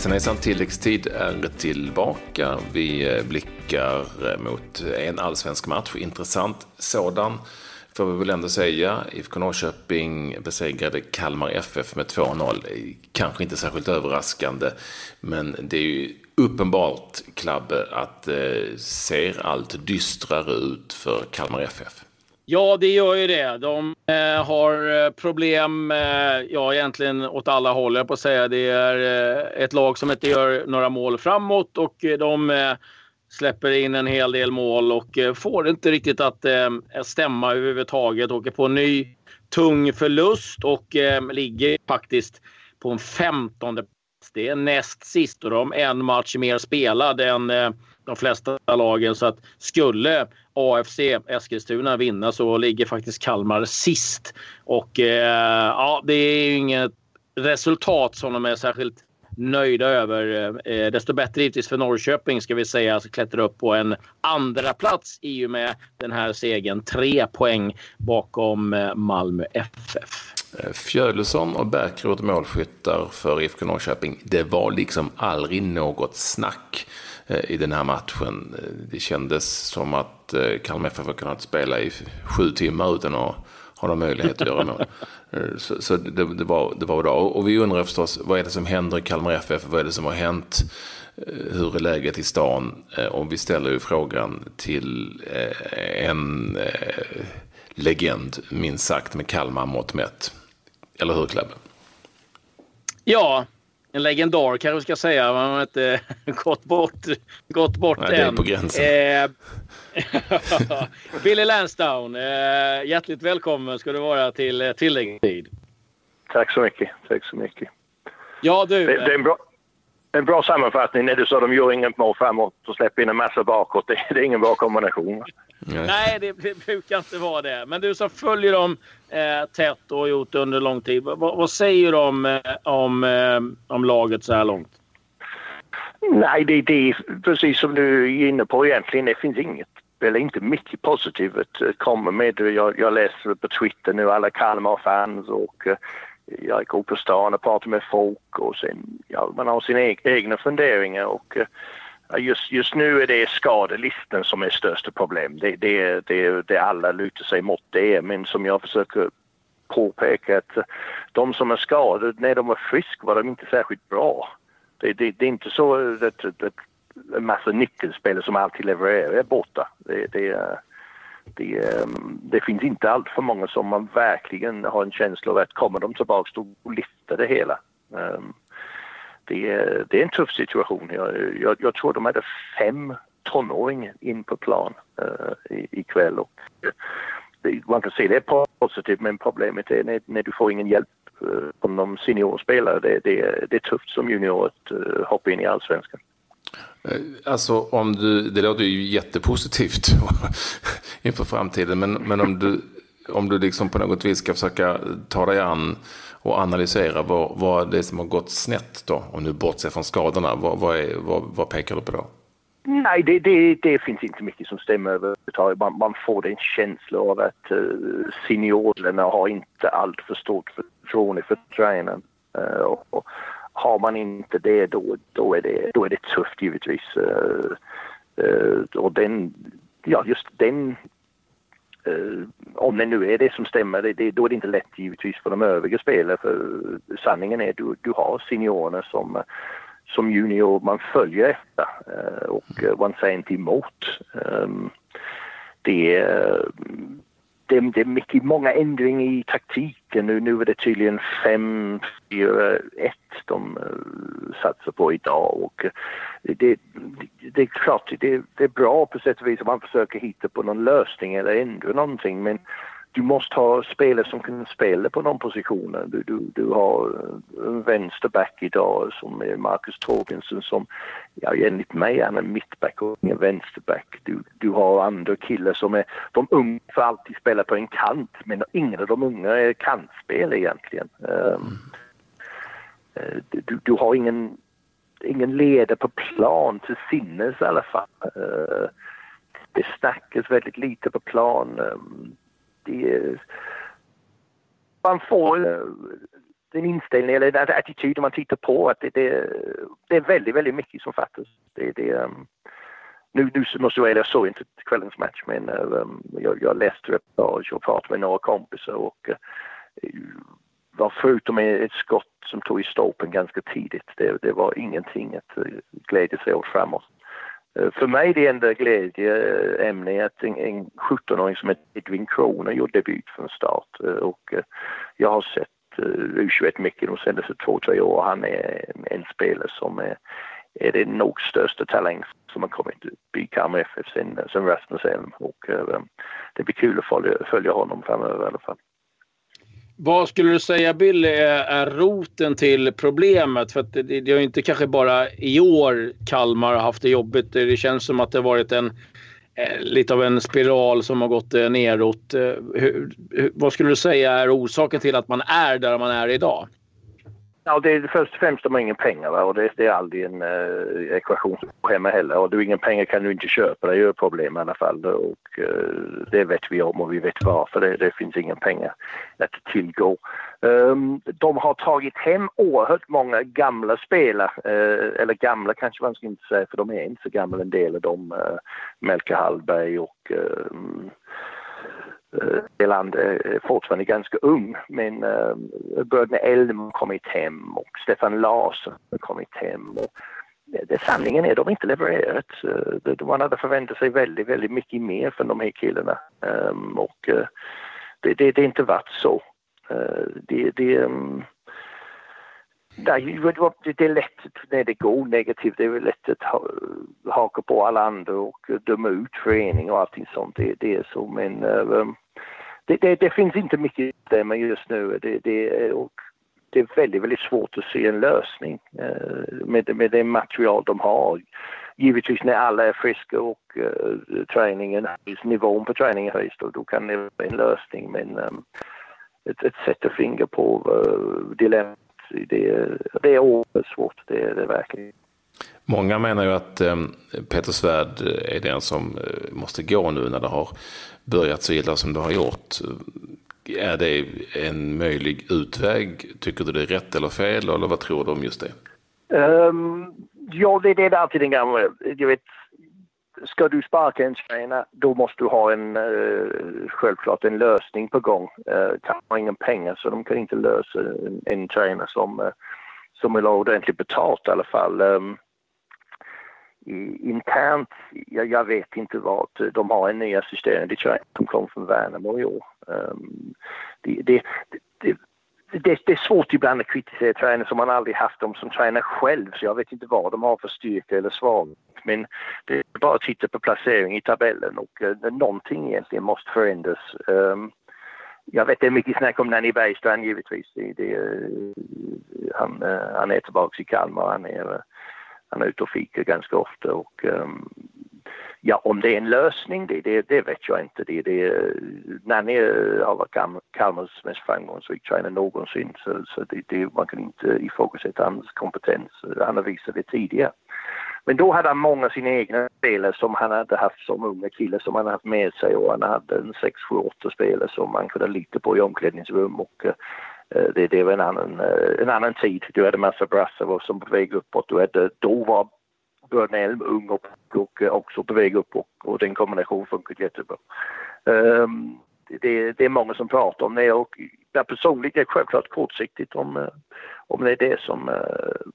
Hejsan hejsan, tilläggstid är tillbaka. Vi eh, blickar eh, mot en allsvensk match, intressant sådan får vi väl ändå säga. IFK Norrköping besegrade Kalmar FF med 2-0. Kanske inte särskilt överraskande, men det är ju uppenbart, Klabbe, att det ser allt dystrare ut för Kalmar FF. Ja, det gör ju det. De eh, har eh, problem, eh, ja egentligen åt alla håll jag på att säga. Det är eh, ett lag som inte gör några mål framåt och eh, de eh, släpper in en hel del mål och eh, får inte riktigt att eh, stämma överhuvudtaget. Åker på en ny tung förlust och ligger faktiskt på en femtonde plats. Det är näst sist och de har en match mer spelad än de flesta lagen. Så att skulle AFC Eskilstuna vinna så ligger faktiskt Kalmar sist. Och eh, ja, det är ju inget resultat som de är särskilt nöjda över. Eh, desto bättre givetvis för Norrköping ska vi säga, som klättra upp på en andra plats i och med den här segern. Tre poäng bakom eh, Malmö FF. Eh, Fjödelsson och Bärkroth målskyttar för IFK Norrköping. Det var liksom aldrig något snack. Eh, i den här matchen. Eh, det kändes som att eh, Kalmar FF har kunnat spela i sju timmar utan att ha någon möjlighet att göra mål. Så, så det, det, var, det var bra. Och vi undrar förstås, vad är det som händer i Kalmar FF? Vad är det som har hänt? Hur är läget i stan? Och vi ställer ju frågan till en legend, minst sagt, med Kalmar mått mätt. Eller hur, Klabbe? Ja, en legendar kanske vi ska säga. Man har inte gått bort, gått bort Nej, än. Det är på gränsen. Eh, Billy Lansdown, eh, hjärtligt välkommen ska du vara till eh, tilläggstid. Tack så mycket. Tack så mycket. Ja, du. Det, det är en bra, en bra sammanfattning du sa att de gör inget mål framåt och släpper in en massa bakåt. Det, det är ingen bra kombination. Nej, det, det, brukar inte vara det. Men du som följer dem eh, tätt och har gjort det under lång tid. vad, vad säger du om, eh, om, eh, om laget så här långt? Nej, det, det är precis som du är inne på egentligen. Det finns inget eller inte mycket positivt eh, kommer med. Jag, jag läser på Twitter nu alla Kalmar-fans och jag gick upp på stan och pratade med folk och sen, ja, man har sina e- egna funderingar och eh, just, just nu är det skadelistan som är största problem. Det, det, det, det alla lutar sig mot det, men som jag försöker påpeka att eh, de som är skadade, när de var friska var de inte särskilt bra. Det, det, det är inte så att, att, att en massa nyckelspelare som alltid levererar är borta. Det, det, det, ehm, det, finns inte allt för många som man verkligen har en känsla av att kommer de tillbaka då lyfter det hela. Ehm, det, är, det är en tuff situation. Jag, jag, jag tror de hade fem tonåringar in på plan eh, uh, ikväll och det, man kan se det är positivt men problemet är när, när du får ingen hjälp uh, från de seniorspelare. Det, det, det är tufft som junior att uh, hoppa in i allsvenskan. Alltså om du, det låter ju jättepositivt inför framtiden, men, men om du, om du liksom på något vis ska försöka ta dig an och analysera vad, vad det är som har gått snett då, om du bortser från skadorna, vad, vad, är, vad, vad pekar du på då? Nej, det, det, det, finns inte mycket som stämmer överhuvudtaget. Man, man får en känsla av att uh, seniorerna har inte allt för stort förtroende för tränaren. Uh, och, har man inte det då, då, är, det, då är det tufft givetvis. Uh, uh, och den, ja just den, uh, om det nu är det som stämmer, det, det, då är det inte lätt givetvis för de övriga spelarna för sanningen är att du, du har seniorerna som som junior man följer efter och man säger inte emot. Um, det det, det är mycket, många ändringar i taktiken. Nu, nu är det tydligen 5, 4, 1 de uh, satsar på idag. Och det, det, det, är klart, det, det är bra på sätt och vis om man försöker hitta på någon lösning eller ändra någonting. Men du måste ha spelare som kan spela på någon position. Du, du, du har eh, en vänsterback idag som är Marcus Torgensen som, ja enligt mig är en mittback och ingen vänsterback. Du, du har andra killar som är, de unga får alltid spela på en kant men ingen av de unga är kantspel egentligen. Um, du, du har ingen, ingen ledare på plan till sinnes i alla fall. Uh, det snackas väldigt lite på plan. Um, det, man får eh, den inställning eller den attityden man tittar på att det, det, det är väldigt, väldigt mycket som fattas. Det, det, um, nu, nu måste jag, säga, jag såg inte kvällens match men um, jag, jag läste reportage och pratade med några kompisar och uh, var förutom ett skott som tog i stolpen ganska tidigt. Det, det var ingenting att uh, glädja sig åt framåt. Eh, för mig är det enda glädjeämne att en, en 17-åring som Edvin Edwin Kroner gjorde debut från start eh, och eh, jag har sett U21 mycket de senaste två, tre år. Han är en spelare som är, är det nog största talang som har kommit upp i Kalmar FF sen, sen Rasmus Elm och det blir kul att följa, följa honom framöver i alla fall. Vad skulle du säga Billy är, är roten till problemet? För det, det, är inte kanske bara i år Kalmar har haft det jobbigt. Det känns som att det har varit en eh, lite av en spiral som har gått eh, neråt. Eh, hur, hur, vad skulle du säga är orsaken till att man är där man är idag? Ja, det är först och främst de har ingen pengar va? och det, det är aldrig en eh, ekvation som sker heller. Har du inga ingen pengar kan du inte köpa, det är ju ett problem i alla fall. Och eh, det vet vi om och vi vet varför. Det, det finns inga pengar att tillgå. Um, de har tagit hem oerhört många gamla spelare, uh, eller gamla kanske man ska inte säga för de är inte så gamla en del av dem. Eh, uh, Melke Hallberg och um, Eh, Eland är fortfarande ganska ung men eh, uh, Bröderna Elm har kommit hem och Stefan Larsson har kommit hem. Och eh, det, sanningen är att de inte levererat. Man hade förväntat sig väldigt, väldigt mycket mer från de här killarna um, och det, det, det, inte varit så. Uh, det, det, ehm, Nej, det är lätt när det går negativt, det är lätt att haka på alla andra och döma ut föreningar och allting sånt. Det, det är så men um, det, det, det, finns inte mycket stämma just nu. Det, det, och det är väldigt, väldigt svårt att se en lösning uh, med, med det material de har. Givetvis när alla är friska och uh, träningen nivån på träningen höjs då, då kan det vara en lösning men um, ett, ett sätt att fingra på uh, dilemmat det, det är svårt, det är det verkligen. Många menar ju att eh, Peter Svärd är den som eh, måste gå nu när det har börjat så illa som det har gjort. Är det en möjlig utväg? Tycker du det är rätt eller fel? Eller vad tror du om just det? Um, ja, det, det är alltid den gamla... Jag vet, ska du sparka en tränare då måste du ha en, eh, självklart en lösning på gång. De kan har ingen pengar så de kan inte lösa en, en tränare som, eh, som vill ha ordentligt betalt i alla fall. Ehm, internt, jag, jag, vet inte vad, de har en ny assisterande tränare som kom från Värnamo i år. Ehm, det, det, det, det, det, är svårt ibland att kritisera tränare som man aldrig haft dem som tränare själv så jag vet inte vad de har för styrka eller svaghet. Men det är bara att titta på placering i tabellen och eh, någonting egentligen måste förändras. Um, jag vet det är mycket snack om Nanny Bergstrand givetvis. Det, det, eh, han, eh, han är tillbaka i Kalmar. Han är, eh, han är ute och fikar ganska ofta och um, Ja, om det är en lösning, det, det, det vet jag inte. Det, det, Nanny eh, har varit Kalmars mest framgångsrika tränare någonsin så, så det, det, man kan inte ifrågasätta hans kompetens. Han har visat det tidigare. Men då hade han många av sina egna spelare som han hade haft som unga kille som han haft med sig och han hade en 6, 7, 8 spelare som man kunde lita på i omklädningsrum och uh, det, det var en annan, uh, en annan tid. Du hade massa brassar som på väg uppåt. Du hade, då var Björn Elm ung och, och också på väg upp och, och den kombinationen funkar jättebra. Um, det, det, är många som pratar om det och jag personligen är självklart kortsiktigt om, eh, om det är det som uh,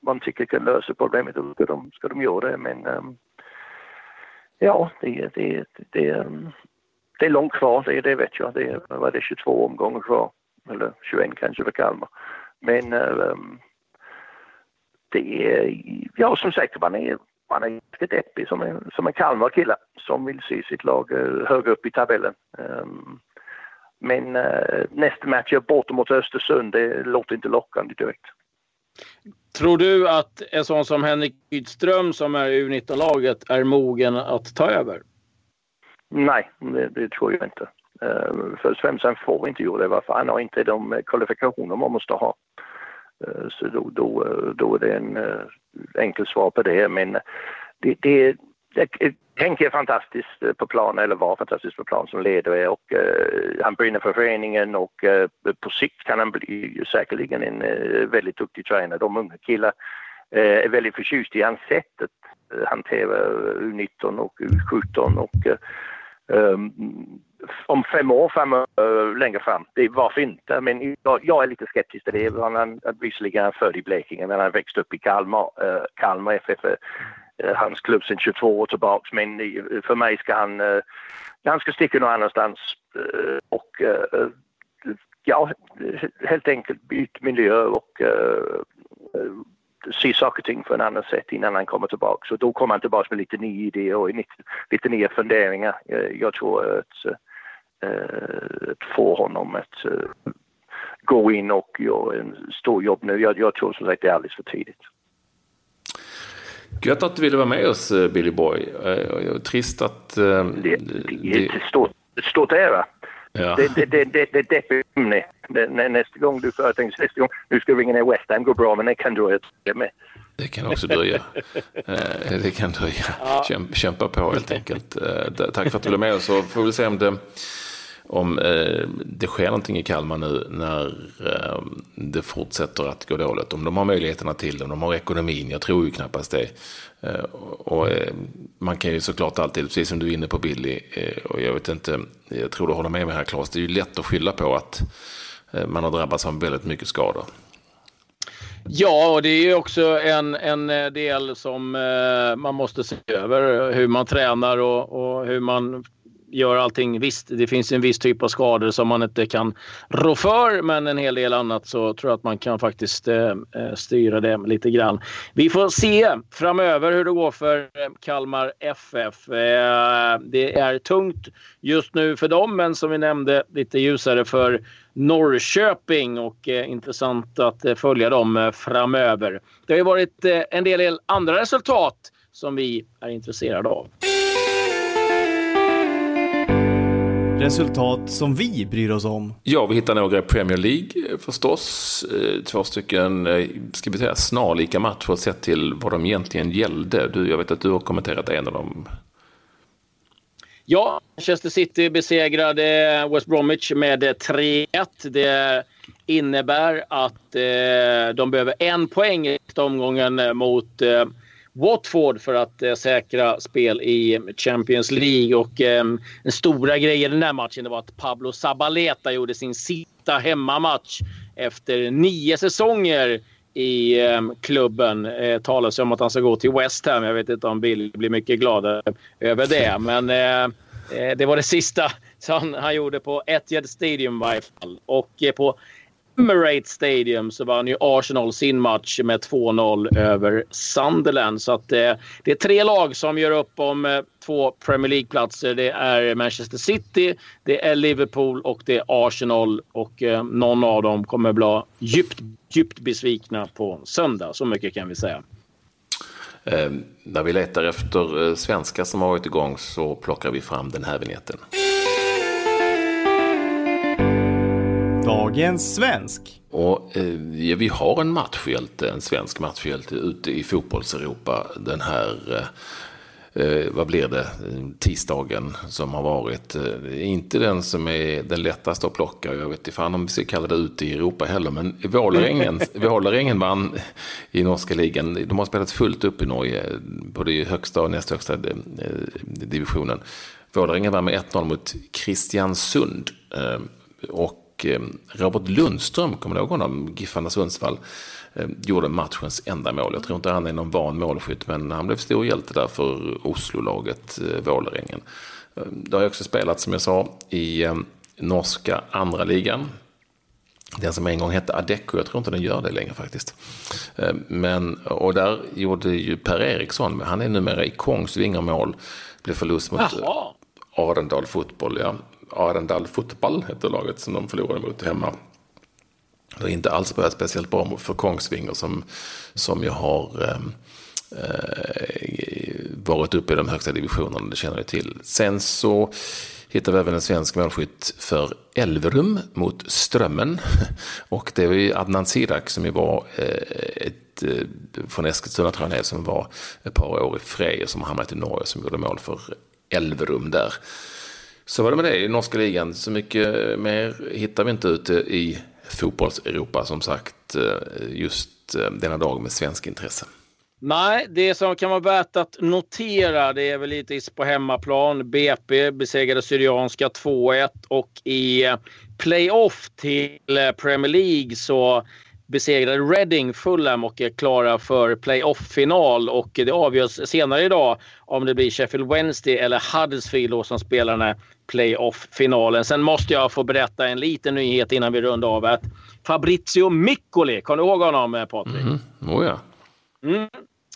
man tycker kan lösa problemet då ska de, ska de göra det men um, ja det, det, det, um, det är långt kvar, det, det vet jag. Det är, var det 22 omgångar kvar eller 21 kanske för Kalmar. Men um, det är, ja som sagt man är, man är ganska deppig som en, som en Kalmar-kille som vill se sitt lag uh, högre upp i tabellen. Um, men uh, nästa match är borta mot Östersund, det låter inte lockande direkt. Tror du att en sån som Henrik Rydström som är i U19-laget är mogen att ta över? Nej, det, det tror jag inte. Uh, främst han får inte göra det, varför han har inte de kvalifikationer man måste ha. Eh, så då, då, då är det en eh, enkel svar på det. Men det, det, Henke är fantastiskt eh, på plan, eller var fantastisk på plan som ledare och han brinner för föreningen och på sikt kan han bli säkerligen en väldigt duktig tränare. De unga killar är väldigt förtjusta i hans sätt att hantera U19 och U17 och ehm, om fem år framöver, eh, längre fram, det, varför inte? Men jag, jag är lite skeptisk till det. Han, är visserligen är han född i Blekinge men han växte upp i Kalmar. Uh, Kalmar FF uh, eh, hans klubb sedan 22 år tillbaks men uh, för mig ska han, uh, han ska sticka någon annanstans och ja, helt enkelt byta miljö och se saker och ting på ett annat sätt innan han kommer tillbaka. Så då kommer han tillbaka med lite nya idéer och lite nya funderingar. Jag tror att få honom att eh, gå in och göra en stor jobb nu. Jag, jag tror som sagt det är alldeles för tidigt. Gött att du ville vara med oss eh, Billy Boy. Trist att... Det, det är ett stort, stort ära. Ja. Det, det, det, det, det, det, det, det, nästa gång du företänker nästa gång, nu ska ringa ner West Ham, går bra, men det kan dröja med. Det kan också dröja. det kan dröja. Ja. Kämpa på helt enkelt. Tack för att du blev med oss och får vi se om det om eh, det sker någonting i Kalmar nu när eh, det fortsätter att gå dåligt. Om de har möjligheterna till det, om de har ekonomin. Jag tror ju knappast det. Eh, och, eh, man kan ju såklart alltid, precis som du är inne på Billy, eh, och jag vet inte, jag tror du håller med mig här Claes, det är ju lätt att skylla på att eh, man har drabbats av väldigt mycket skador. Ja, och det är ju också en, en eh, del som eh, man måste se över. Hur man tränar och, och hur man gör allting. Visst, det finns en viss typ av skador som man inte kan rå för, men en hel del annat så tror jag att man kan faktiskt eh, eh styra det lite grann. Vi får se framöver hur det går för eh, Kalmar FF. Eh, det är tungt just nu för dem, men som vi nämnde lite ljusare för Norrköping och eh, intressant att eh, följa dem eh, framöver. Det har ju varit en del andra resultat som vi är intresserade av. Resultat som vi bryr oss om. Ja, vi hittar några i Premier League förstås. Eh, två stycken, eh, ska vi säga, snarlika matcher sett till vad de egentligen gällde. Du, jag vet att du har kommenterat en av dem. Ja, Manchester City besegrade West Bromwich med 3-1. Det innebär att eh, de behöver en poäng i omgången mot eh, Watford för att eh, säkra spel i Champions League. Och eh, den stora grejen i den här matchen var att Pablo Zabaleta gjorde sin sista hemmamatch efter nio säsonger i eh, klubben. Eh, talas om att han ska gå till West Ham. Jag vet inte om Bill blir mycket glad över det. Men eh, eh det var det sista som han gjorde på Etihad Stadium i varje fall. Och eh, på Emirates Stadium så vann ju Arsenal sin match med 2-0 över Sunderland. Så att, eh, det är tre lag som gör upp om eh, två Premier League-platser. Det är Manchester City, det är Liverpool och det är Arsenal. Och eh, någon av dem kommer bli djupt, djupt besvikna på söndag. Så mycket kan vi säga. Eh, när vi letar efter eh, svenskar som har varit igång så plockar vi fram den här vignetten. Dagens svensk. Och, eh, vi har en matchhjälte, en svensk matchhjälte ute i fotbollseuropa den här eh, eh vad blir det, tisdagen som har varit. Eh, inte den som är den lättaste att plocka. Jag vet inte fan om vi ska kalla det ute i Europa heller. Men Vålerengen, vann i norska ligan. De har spelat fullt upp i Norge, både i högsta och näst högsta eh, divisionen. Vålerengen vann med 1-0 mot Kristiansund. Och Eh, Robert Lundström, kommer du ihåg honom? Giffarna Sundsvall. Eh, gjorde matchens enda mål. Jag tror inte han är någon van målskytt, men han blev stor hjälte där för Oslo-laget eh, Vålerengen. Det har också spelat, som jag sa, i norska andra ligan. Den som en gång hette Adecco, jag tror inte den gör det längre faktiskt. Men, och där gjorde ju Per Eriksson, men han är numera i Kongsvinger mål. Blev förlust mot Jaha. Arendal Fotboll, ja. Arendal Fotboll heter laget som de förlorade mot hemma. Det har inte alls börjat speciellt bra för Kongsvinger som, som ju har ehm, eh, varit uppe i de högsta divisionerna, det känner vi till. Sen så hittar vi även en svensk målskytt för Elverum mot Strömmen. Och det var ju Adnan Sirak som ju var eh, ett, eh, från Eskilstuna tror jag som var ett par år i Frej och som hamnat i Norge som gjorde mål för Elverum där. Så var det med det i norska ligan. Så mycket mer hittar vi inte ute i fotbolls-Europa som sagt eh, just eh, denna dag med svensk intresse. Nej, det som kan vara värt att notera det är väl lite på hemmaplan. BP besegrade Syrianska 2-1 och i eh, playoff till Premier League så besegrade Reading Fulham och är klara för playoff-final. Och det avgörs senare idag om det blir Sheffield Wednesday eller Huddersfield som spelar den här playoff-finalen. Sen måste jag få berätta en liten nyhet innan vi rundar av. Att Fabrizio Miccoli, kommer du ihåg honom Patrik? Mm. Oh ja. Mm.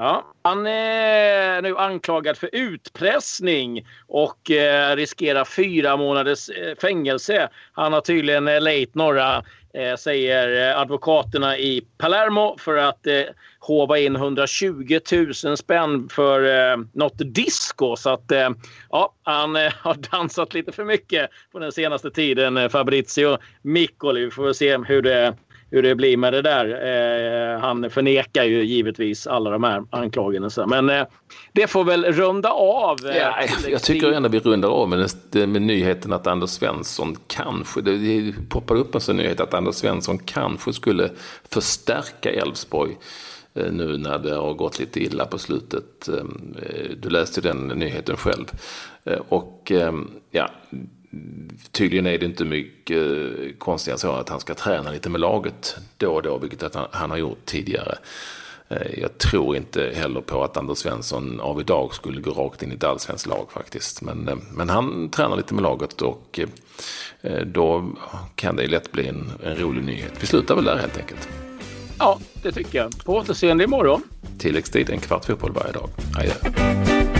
Ja, han är nu anklagad för utpressning och eh, riskerar fyra månaders eh, fängelse. Han har tydligen eh, lejt några, eh, Eh, säger eh, advokaterna i Palermo, för att eh, håva in 120 000 spänn för eh, något disco. Så att eh, ja, han eh, har dansat lite för mycket på den senaste tiden, eh, Fabrizio Miccoli. Vi får se hur det hur det blir med det där. Eh, han förnekar ju givetvis alla de här anklagelserna. Men eh, det får väl runda av. Eh, ja, jag tycker ändå vi rundar av med, med nyheten att Anders Svensson kanske, det, det poppade upp en sån nyhet att Anders Svensson kanske skulle förstärka Elfsborg eh, nu när det har gått lite illa på slutet. Eh, du läste den nyheten själv. Eh, och ja, tydligen är det inte mycket konstigare så att han ska träna lite med laget då och då, vilket han, han har gjort tidigare. Eh, jag tror inte heller på att Anders Svensson av idag skulle gå rakt in i ett allsvenskt lag faktiskt. Men, eh, men han tränar lite med laget och eh, då kan det lätt bli en, en rolig nyhet. Vi slutar väl där helt enkelt. Ja, det tycker jag. På återseende imorgon. Tilläggstid, en kvart fotboll varje dag. Adjö.